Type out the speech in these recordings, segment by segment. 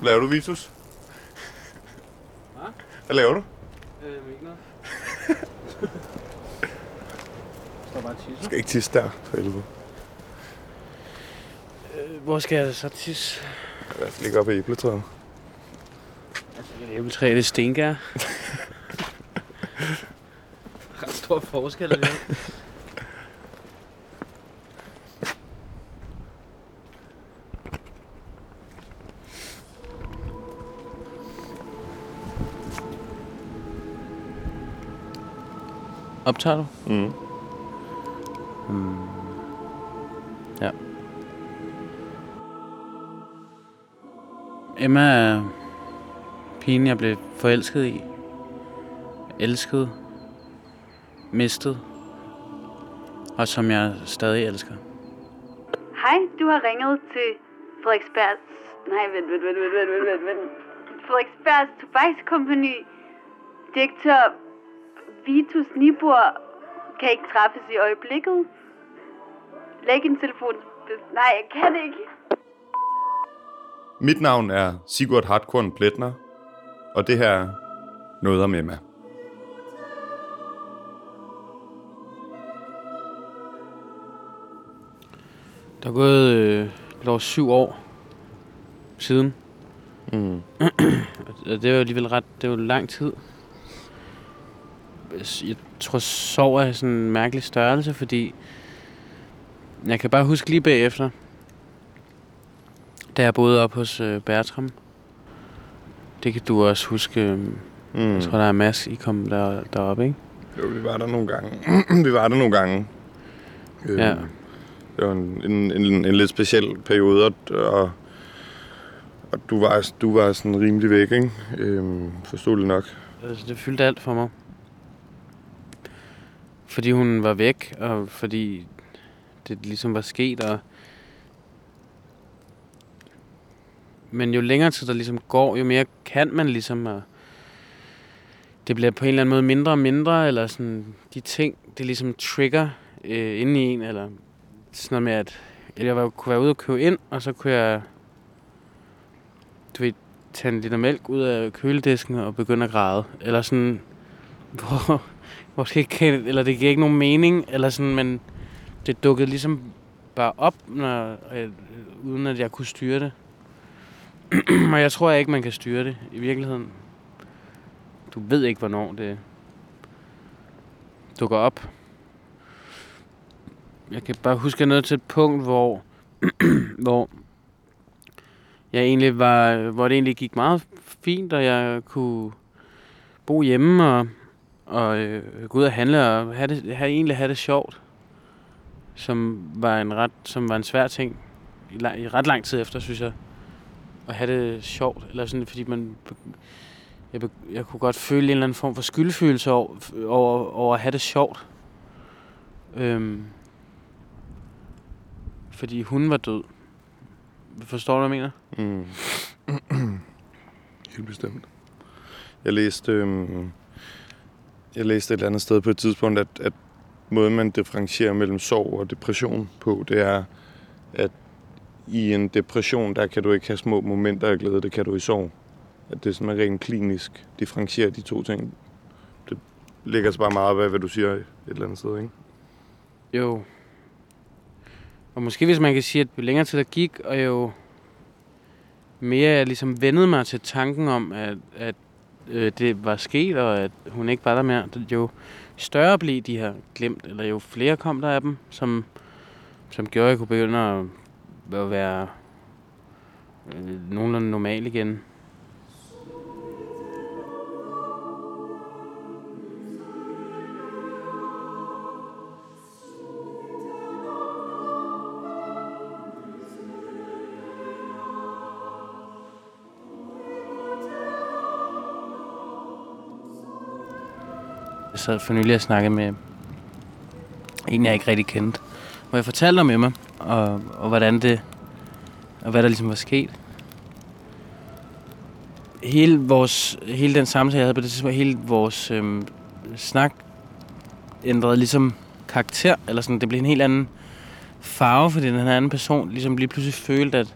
Hvad laver du, Vitus? Hvad? Hvad laver du? Øh, ikke noget. Står bare tisse. Du skal ikke tisse der, for helvede. Øh, hvor skal jeg så tisse? I hvert fald ikke op i æbletræet. Altså, et æbletræ, det er stengær. Ret stor forskel, det Optager du? Mm. Mm. Ja. Emma er pigen, jeg blev forelsket i. Elsket. Mistet. Og som jeg stadig elsker. Hej, du har ringet til Frederiksbergs... Nej, vent, vent, vent, vent, vent, vent, vent. Frederiksbergs Tobakskompagni. Direktør Vitus Nibor kan ikke træffes i øjeblikket. Læg en telefon... Nej, jeg kan ikke. Mit navn er Sigurd Hartkorn Pletner, og det her er Noget om Emma. Der er gået øh, lidt over syv år siden. Mm. Og det er jo alligevel ret... Det er jo lang tid. Jeg tror, sov er sådan en mærkelig størrelse, fordi... Jeg kan bare huske lige bagefter, da jeg boede op hos øh, Bertram. Det kan du også huske. øh, Mm. Jeg tror, der er Mads, I kom der, deroppe, ikke? Jo, vi var der nogle gange. vi var der nogle gange. Øhm, Ja. Det var en, en, en, en lidt speciel periode, og, og, du, var, du var sådan rimelig væk, ikke? Øhm, forståeligt nok. Altså, det fyldte alt for mig. Fordi hun var væk, og fordi det ligesom var sket, og... Men jo længere tid der ligesom går, jo mere kan man ligesom... Og det bliver på en eller anden måde mindre og mindre, eller sådan de ting, det ligesom trigger øh, inde i en, eller sådan noget med, at jeg var, kunne være ude og købe ind, og så kunne jeg, du ved, tage en liter mælk ud af køledisken og begynde at græde. Eller sådan, hvor, måske ikke, eller det giver ikke nogen mening, eller sådan, men det dukkede ligesom bare op, når, øh, uden at jeg kunne styre det. og jeg tror ikke, man kan styre det i virkeligheden. Du ved ikke, hvornår det dukker op. Jeg kan bare huske, at jeg nåede til et punkt, hvor, hvor jeg egentlig var, hvor det egentlig gik meget fint, og jeg kunne bo hjemme og, og øh, gå ud og handle og have det, have, egentlig have det sjovt. Som var en ret, som var en svær ting i, lang, i ret lang tid efter, synes jeg. At have det sjovt, eller sådan, fordi man, jeg, jeg kunne godt føle en eller anden form for skyldfølelse over, over, over at have det sjovt. Øhm, fordi hun var død. Forstår du, hvad jeg mener? Mm. Helt bestemt. Jeg læste, øhm, jeg læste et eller andet sted på et tidspunkt, at, at måden, man differentierer mellem sorg og depression på, det er, at i en depression, der kan du ikke have små momenter af glæde, det kan du i sorg. At det er sådan, man rent klinisk differentierer de to ting. Det ligger så bare meget af, hvad du siger et eller andet sted, ikke? Jo. Og måske hvis man kan sige, at jo længere tid der gik, og jo mere jeg ligesom vendede mig til tanken om, at, at øh, det var sket, og at hun ikke var der mere, jo større blev de her glemt, eller jo flere kom der af dem, som, som gjorde, at jeg kunne begynde at, at være øh, nogenlunde normal igen. Sad for nylig og snakkede med en, jeg ikke rigtig kendte. Hvor jeg fortalte om Emma, og, og hvordan det, og hvad der ligesom var sket. Hele, vores, hele den samtale, jeg havde på det tidspunkt, hele vores øhm, snak ændrede ligesom karakter, eller sådan, det blev en helt anden farve, fordi den her anden person ligesom lige pludselig følte, at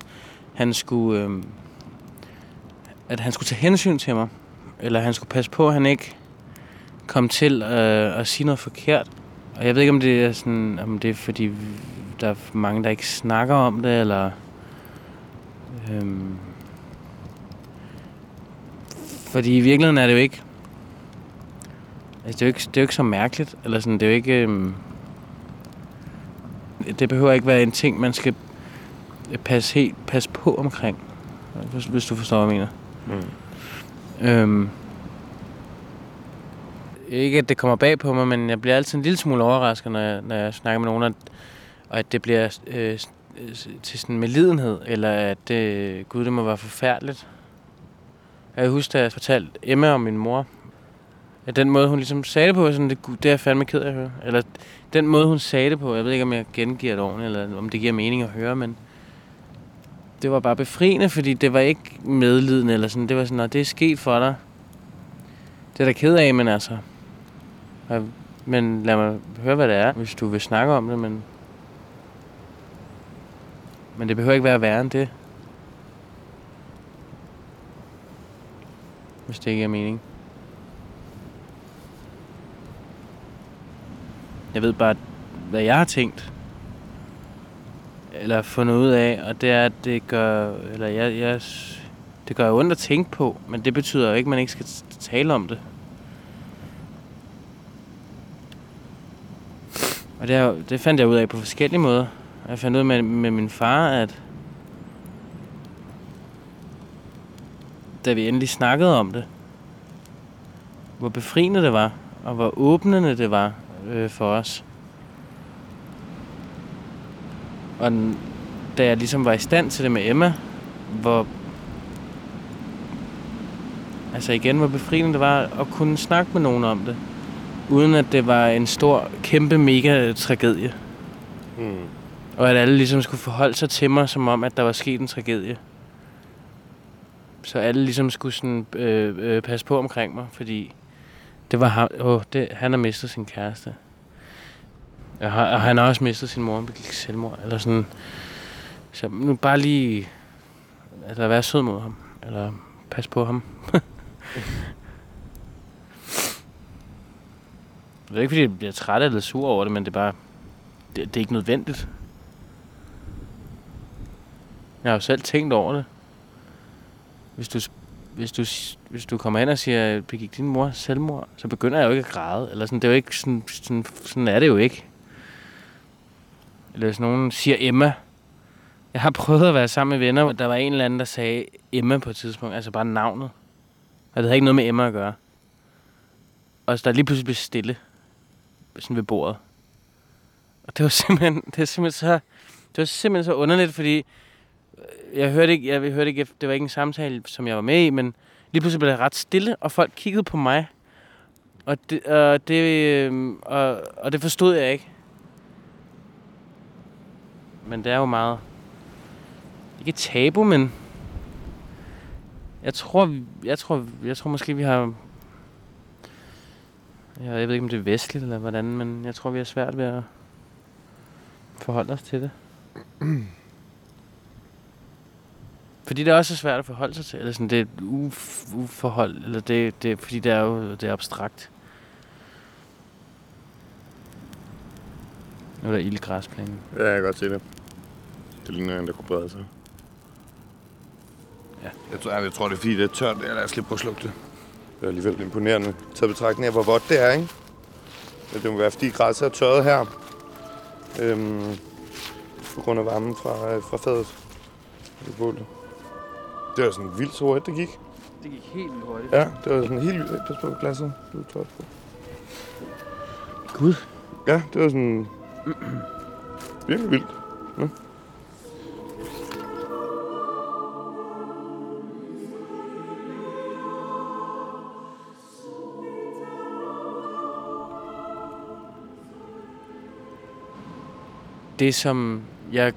han skulle, øhm, at han skulle tage hensyn til mig. Eller han skulle passe på, at han ikke kom til øh, at sige noget forkert. Og jeg ved ikke, om det er sådan, om det er fordi, der er mange, der ikke snakker om det, eller... Øhm, fordi i virkeligheden er det jo ikke... Altså, det er jo ikke, det er jo ikke så mærkeligt. Eller sådan, det er jo ikke... Øhm, det behøver ikke være en ting, man skal passe, helt, passe på omkring. Hvis, hvis du forstår, hvad jeg mener. Mm. Øhm, ikke at det kommer bag på mig, men jeg bliver altid en lille smule overrasket, når jeg, når jeg snakker med nogen, at, og at det bliver øh, øh, til sådan med lidenhed, eller at det, gud, det må være forfærdeligt. Jeg husker, da jeg fortalte Emma om min mor, at den måde, hun ligesom sagde det på, sådan, det, det er jeg fandme ked af at høre. Eller den måde, hun sagde det på, jeg ved ikke, om jeg gengiver det ordentligt, eller om det giver mening at høre, men det var bare befriende, fordi det var ikke medlidende, eller sådan. Det var sådan, at det er sket for dig. Det er da ked af, men altså... Men lad mig høre, hvad det er, hvis du vil snakke om det, men... Men det behøver ikke være værre end det. Hvis det ikke er mening. Jeg ved bare, hvad jeg har tænkt. Eller fundet ud af, og det er, at det gør... Eller jeg, jeg, det gør ondt at tænke på, men det betyder jo ikke, at man ikke skal tale om det. Og det, det fandt jeg ud af på forskellige måder. Jeg fandt ud af med, med min far, at da vi endelig snakkede om det, hvor befriende det var, og hvor åbnende det var øh, for os. Og den, da jeg ligesom var i stand til det med Emma, hvor altså igen, hvor befriende det var at kunne snakke med nogen om det uden at det var en stor, kæmpe, mega tragedie. Mm. Og at alle ligesom skulle forholde sig til mig, som om, at der var sket en tragedie. Så alle ligesom skulle sådan, øh, øh, passe på omkring mig, fordi det var ham, åh, det, han har mistet sin kæreste. Og, og han har også mistet sin mor, han begik selvmord, eller sådan. Så nu bare lige, altså være sød mod ham, eller pas på ham. Det er ikke, fordi jeg bliver træt eller sur over det, men det er bare... Det, det er ikke nødvendigt. Jeg har jo selv tænkt over det. Hvis du, hvis du, hvis du kommer ind og siger, begik din mor selvmord, så begynder jeg jo ikke at græde. Eller sådan, det er jo ikke sådan, sådan, sådan er det jo ikke. Eller hvis nogen siger Emma. Jeg har prøvet at være sammen med venner, der var en eller anden, der sagde Emma på et tidspunkt. Altså bare navnet. Og det havde ikke noget med Emma at gøre. Og så der lige pludselig blev stille sådan ved bordet. Og det var simpelthen, det var simpelthen så, det var simpelthen så underligt, fordi øh, jeg hørte ikke, jeg hørte ikke, det var ikke en samtale, som jeg var med i, men lige pludselig blev det ret stille, og folk kiggede på mig. Og det, og det, øh, og, og det forstod jeg ikke. Men det er jo meget... Ikke tabu, men... Jeg tror, jeg tror, jeg tror måske, vi har Ja, jeg ved ikke, om det er vestligt eller hvordan, men jeg tror, vi har svært ved at forholde os til det. Fordi det er også svært at forholde sig til, eller sådan, det er uf, uforhold, eller det, det, fordi det er jo det er abstrakt. Nu er der ildgræsplæne. Ja, jeg kan godt se det. Det ligner en, der kunne brede sig. Ja. Jeg tror, jeg, jeg tror det er fordi, det er tørt. Jeg lader os lige prøve at slukke det. Det er alligevel imponerende, taget betragtning af, hvor vådt det er, ikke? Men det må være, fordi græsset er tørret her. Øhm, på grund af varmen fra, øh, fra fadet. Det var sådan vildt så hurtigt, det gik. Det gik helt vildt hurtigt. Ja, det var sådan helt vildt. Pas på glasset. Du er tørt på. Gud. Ja, det var sådan... virkelig vildt. Ja. Det som jeg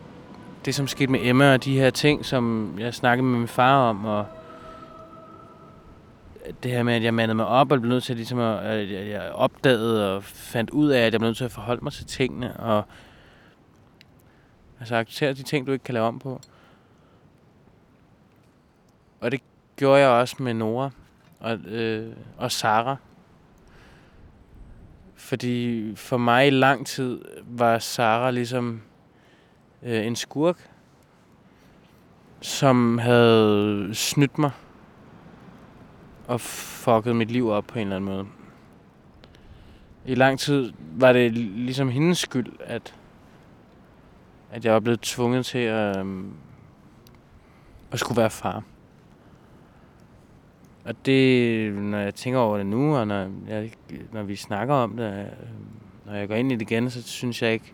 det som skete med Emma og de her ting, som jeg snakkede med min far om, og det her med, at jeg mandede mig op, og blev nødt til ligesom at, ligesom at, at jeg opdagede og fandt ud af, at jeg blev nødt til at forholde mig til tingene, og altså acceptere de ting, du ikke kan lave om på. Og det gjorde jeg også med Nora og, øh, og Sara. Fordi for mig i lang tid var Sara ligesom øh, en skurk, som havde snydt mig og fucket mit liv op på en eller anden måde. I lang tid var det ligesom hendes skyld, at, at jeg var blevet tvunget til at, øh, at skulle være far. Og det, når jeg tænker over det nu, og når, jeg, når vi snakker om det, øh, når jeg går ind i det igen, så synes jeg ikke,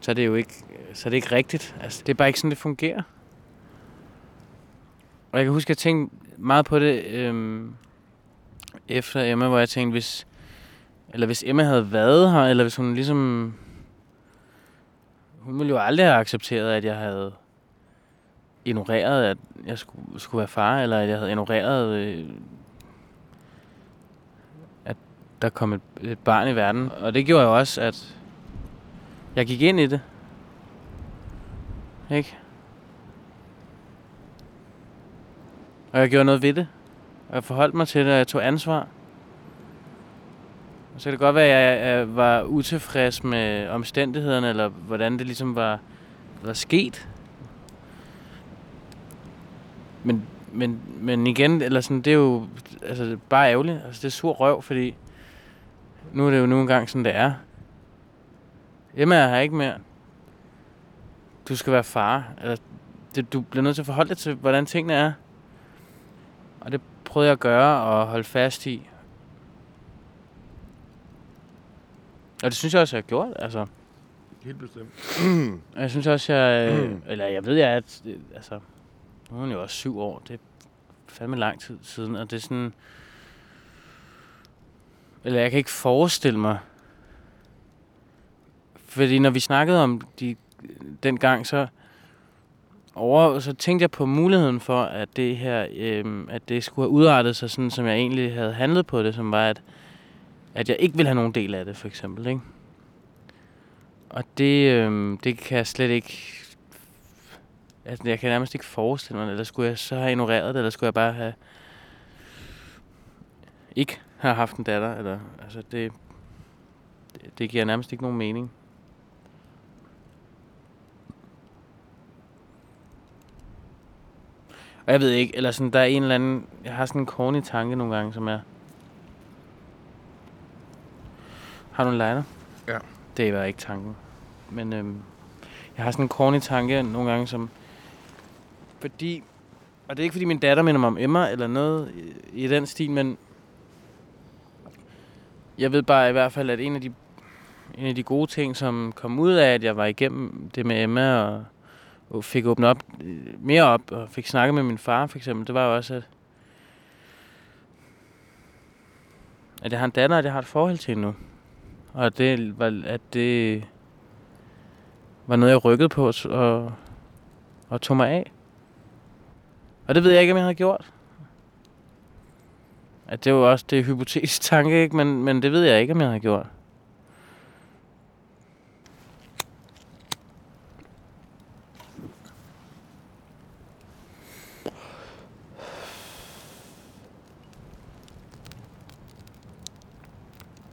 så er det jo ikke, så er det ikke rigtigt. Altså, det er bare ikke sådan, det fungerer. Og jeg kan huske, at jeg tænkte meget på det øhm, efter Emma, hvor jeg tænkte, hvis, eller hvis Emma havde været her, eller hvis hun ligesom... Hun ville jo aldrig have accepteret, at jeg havde ignoreret, at jeg skulle, skulle være far, eller at jeg havde ignoreret, øh, at der kom et, et barn i verden. Og det gjorde jo også, at jeg gik ind i det. Ikke? Og jeg gjorde noget ved det. Og jeg forholdt mig til det, og jeg tog ansvar. Og så kan det godt være, at jeg var utilfreds med omstændighederne, eller hvordan det ligesom var, var sket. Men, men, men igen, eller sådan, det er jo altså, bare ærgerligt. Altså, det er sur røv, fordi nu er det jo nu engang sådan, det er. Emma er her ikke mere. Du skal være far. Eller, det, du bliver nødt til at forholde dig til, hvordan tingene er. Og det prøvede jeg at gøre og holde fast i. Og det synes jeg også, jeg har gjort. Altså, Helt bestemt. jeg synes også, jeg... eller jeg ved, jeg er... at- Altså, nu er hun jo også syv år. Det er fandme lang tid siden. Og det er sådan... Eller jeg kan ikke forestille mig... Fordi når vi snakkede om de, den gang, så over, så tænkte jeg på muligheden for, at det her, øh, at det skulle have udartet sig sådan, som jeg egentlig havde handlet på det, som var, at, at jeg ikke ville have nogen del af det, for eksempel, ikke? Og det, øh, det kan jeg slet ikke... Altså, jeg kan nærmest ikke forestille mig. Eller skulle jeg så have ignoreret det, eller skulle jeg bare have... Ikke have haft en datter, eller... Altså, det... Det, det giver nærmest ikke nogen mening. Og jeg ved ikke, eller sådan, der er en eller anden... Jeg har sådan en corny tanke nogle gange, som er... Har du en lighter? Ja. Det var ikke tanken. Men øhm, jeg har sådan en corny tanke nogle gange, som... Fordi... Og det er ikke, fordi min datter minder mig om Emma, eller noget i, i den stil, men... Jeg ved bare i hvert fald, at en af de, en af de gode ting, som kom ud af, at jeg var igennem det med Emma, og, og fik åbnet op, øh, mere op, og fik snakket med min far, for eksempel, det var jo også, at, at jeg har en datter, og jeg har et forhold til hende nu. Og det var, at det var noget, jeg rykkede på og, og tog mig af. Og det ved jeg ikke, om jeg havde gjort. At det er jo også det hypotetiske hypotetisk tanke, ikke? Men, men det ved jeg ikke, om jeg havde gjort.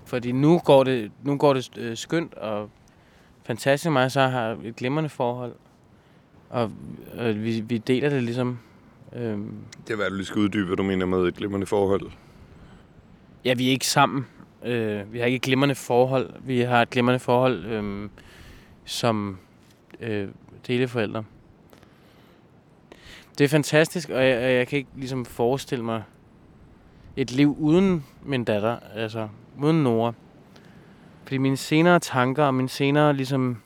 Fordi nu går det, nu går det øh, skønt og fantastisk mig, så har et glimrende forhold. Og øh, vi, vi deler det ligesom. Øhm, Det er, hvad du lige skal uddybe, hvad du mener med et glimrende forhold. ja, vi er ikke sammen. Øh, vi har ikke et glimrende forhold. Vi har et glimrende forhold øh, som øh, deleforældre. Det er fantastisk, og jeg, og jeg kan ikke ligesom forestille mig et liv uden min datter, altså uden Nora. Fordi mine senere tanker og mine senere ligesom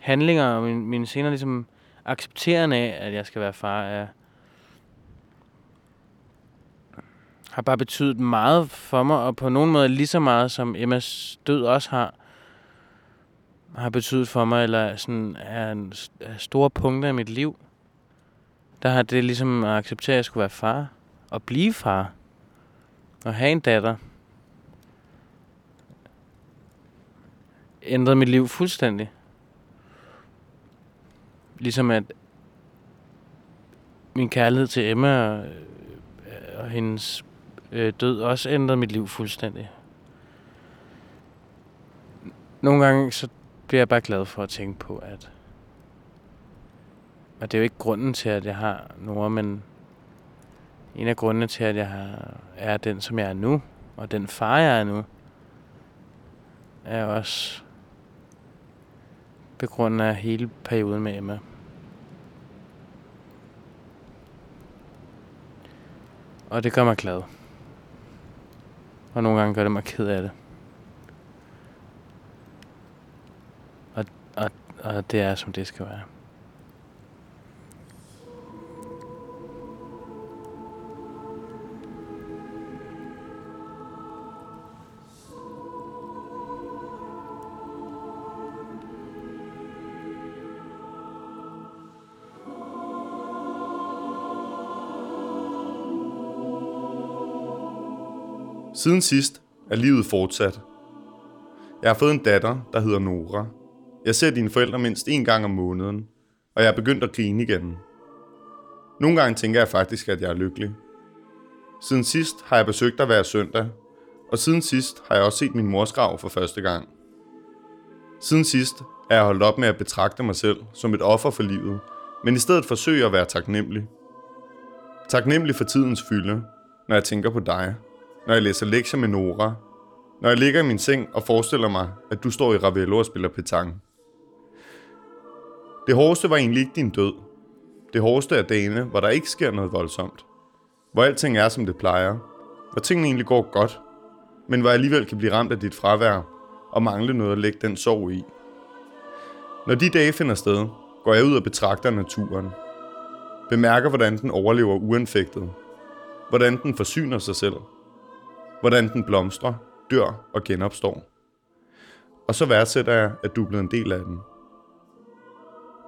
handlinger og mine, mine senere ligesom accepteren af, at jeg skal være far, er, har bare betydet meget for mig, og på nogen måde lige så meget, som Emmas død også har, har betydet for mig, eller sådan er, en, er store punkter i mit liv. Der har det ligesom at acceptere, at jeg skulle være far, og blive far, og have en datter, ændrede mit liv fuldstændig. Ligesom at min kærlighed til Emma og, øh, og hendes øh, død også ændrede mit liv fuldstændig. Nogle gange så bliver jeg bare glad for at tænke på, at og det er jo ikke grunden til, at jeg har Nora, men en af grundene til, at jeg har, er den, som jeg er nu, og den far, jeg er nu, er også på grund af hele perioden med Emma. Og det gør mig glad. Og nogle gange gør det mig ked af det. Og, og, og det er, som det skal være. Siden sidst er livet fortsat. Jeg har fået en datter, der hedder Nora. Jeg ser dine forældre mindst en gang om måneden, og jeg er begyndt at grine igen. Nogle gange tænker jeg faktisk, at jeg er lykkelig. Siden sidst har jeg besøgt dig hver søndag, og siden sidst har jeg også set min mors grav for første gang. Siden sidst er jeg holdt op med at betragte mig selv som et offer for livet, men i stedet forsøger at være taknemmelig. Taknemmelig for tidens fylde, når jeg tænker på dig når jeg læser lektier med Nora, når jeg ligger i min seng og forestiller mig, at du står i Ravello og spiller petang. Det hårdeste var egentlig ikke din død. Det hårdeste er dagene, hvor der ikke sker noget voldsomt. Hvor alting er, som det plejer. Hvor tingene egentlig går godt, men hvor jeg alligevel kan blive ramt af dit fravær og mangle noget at lægge den sorg i. Når de dage finder sted, går jeg ud og betragter naturen. Bemærker, hvordan den overlever uanfægtet. Hvordan den forsyner sig selv hvordan den blomstrer, dør og genopstår. Og så værdsætter jeg, at du er blevet en del af den.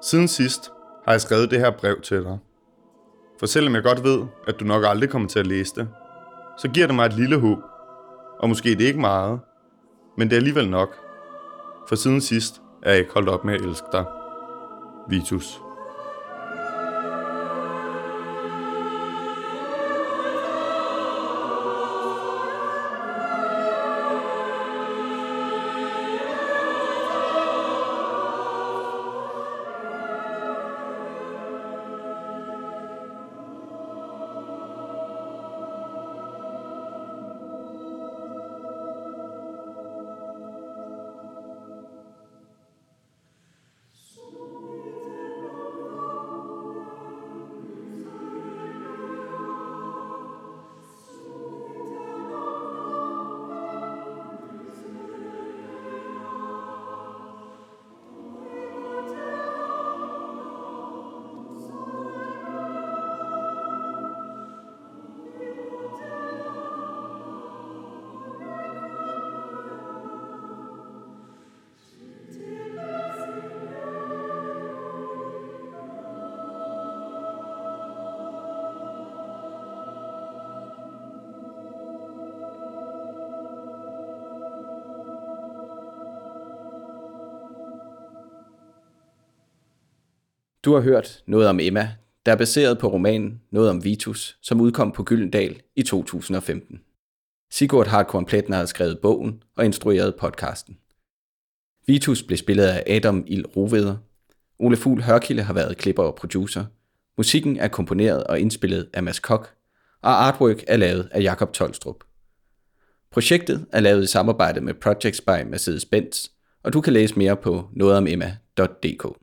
Siden sidst har jeg skrevet det her brev til dig. For selvom jeg godt ved, at du nok aldrig kommer til at læse det, så giver det mig et lille håb. Og måske det er ikke meget, men det er alligevel nok. For siden sidst er jeg ikke holdt op med at elske dig. Vitus. Du har hørt noget om Emma, der er baseret på romanen Noget om Vitus, som udkom på Gyldendal i 2015. Sigurd Hartkorn Pletner har skrevet bogen og instrueret podcasten. Vitus blev spillet af Adam Il Roveder. Ole Fugl Hørkilde har været klipper og producer. Musikken er komponeret og indspillet af Mads Kok, og artwork er lavet af Jakob Tolstrup. Projektet er lavet i samarbejde med Projects by Mercedes-Benz, og du kan læse mere på nogetomemma.dk.